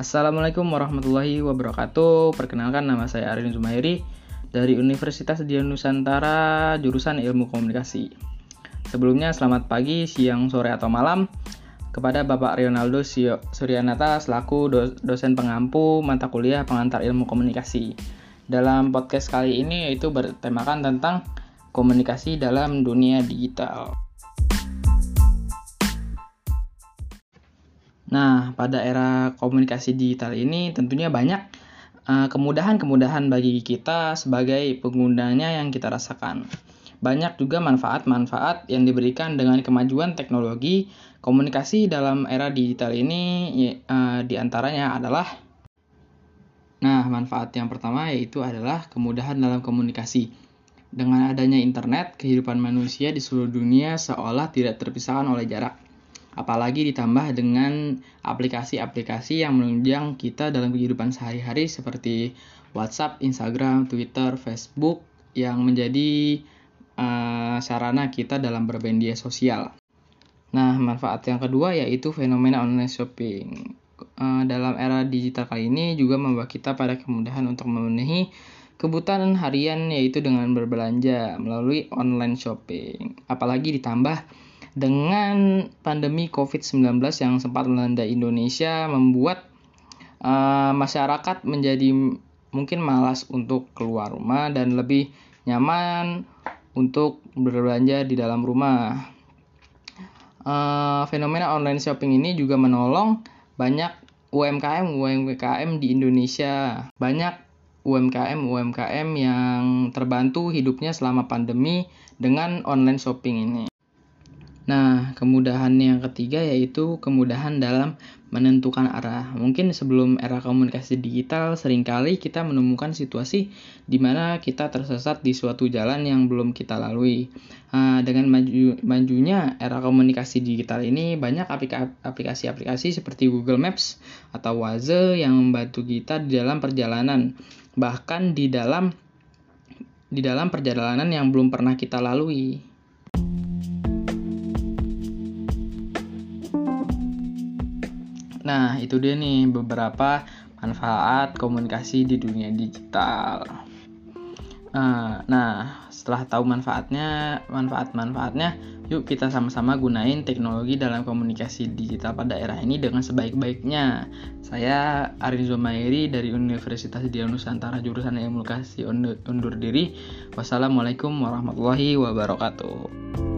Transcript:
Assalamualaikum warahmatullahi wabarakatuh. Perkenalkan nama saya Arin Zumairi dari Universitas Dian Nusantara jurusan Ilmu Komunikasi. Sebelumnya selamat pagi, siang, sore atau malam kepada Bapak Ronaldo Suryanata selaku dosen pengampu mata kuliah pengantar ilmu komunikasi. Dalam podcast kali ini yaitu bertemakan tentang komunikasi dalam dunia digital. Nah, pada era komunikasi digital ini tentunya banyak eh, kemudahan-kemudahan bagi kita sebagai penggunanya yang kita rasakan. Banyak juga manfaat-manfaat yang diberikan dengan kemajuan teknologi komunikasi dalam era digital ini uh, di antaranya adalah Nah, manfaat yang pertama yaitu adalah kemudahan dalam komunikasi. Dengan adanya internet, kehidupan manusia di seluruh dunia seolah tidak terpisahkan oleh jarak apalagi ditambah dengan aplikasi-aplikasi yang menunjang kita dalam kehidupan sehari-hari seperti WhatsApp, Instagram, Twitter, Facebook yang menjadi uh, sarana kita dalam bermedia sosial. Nah, manfaat yang kedua yaitu fenomena online shopping. Uh, dalam era digital kali ini juga membawa kita pada kemudahan untuk memenuhi kebutuhan harian yaitu dengan berbelanja melalui online shopping. Apalagi ditambah dengan pandemi COVID-19 yang sempat melanda Indonesia membuat uh, masyarakat menjadi mungkin malas untuk keluar rumah dan lebih nyaman untuk berbelanja di dalam rumah. Uh, fenomena online shopping ini juga menolong banyak UMKM UMKM di Indonesia. Banyak UMKM UMKM yang terbantu hidupnya selama pandemi dengan online shopping ini. Nah, kemudahan yang ketiga yaitu kemudahan dalam menentukan arah. Mungkin sebelum era komunikasi digital, sering kali kita menemukan situasi di mana kita tersesat di suatu jalan yang belum kita lalui. Nah, dengan maju, majunya era komunikasi digital ini, banyak aplikasi-aplikasi seperti Google Maps atau Waze yang membantu kita di dalam perjalanan. Bahkan di dalam di dalam perjalanan yang belum pernah kita lalui. Nah, itu dia nih beberapa manfaat komunikasi di dunia digital. Nah, nah, setelah tahu manfaatnya, manfaat-manfaatnya, yuk kita sama-sama gunain teknologi dalam komunikasi digital pada era ini dengan sebaik-baiknya. Saya Arin Zumairi dari Universitas Dian Nusantara jurusan Ilmu Komunikasi undur diri. Wassalamualaikum warahmatullahi wabarakatuh.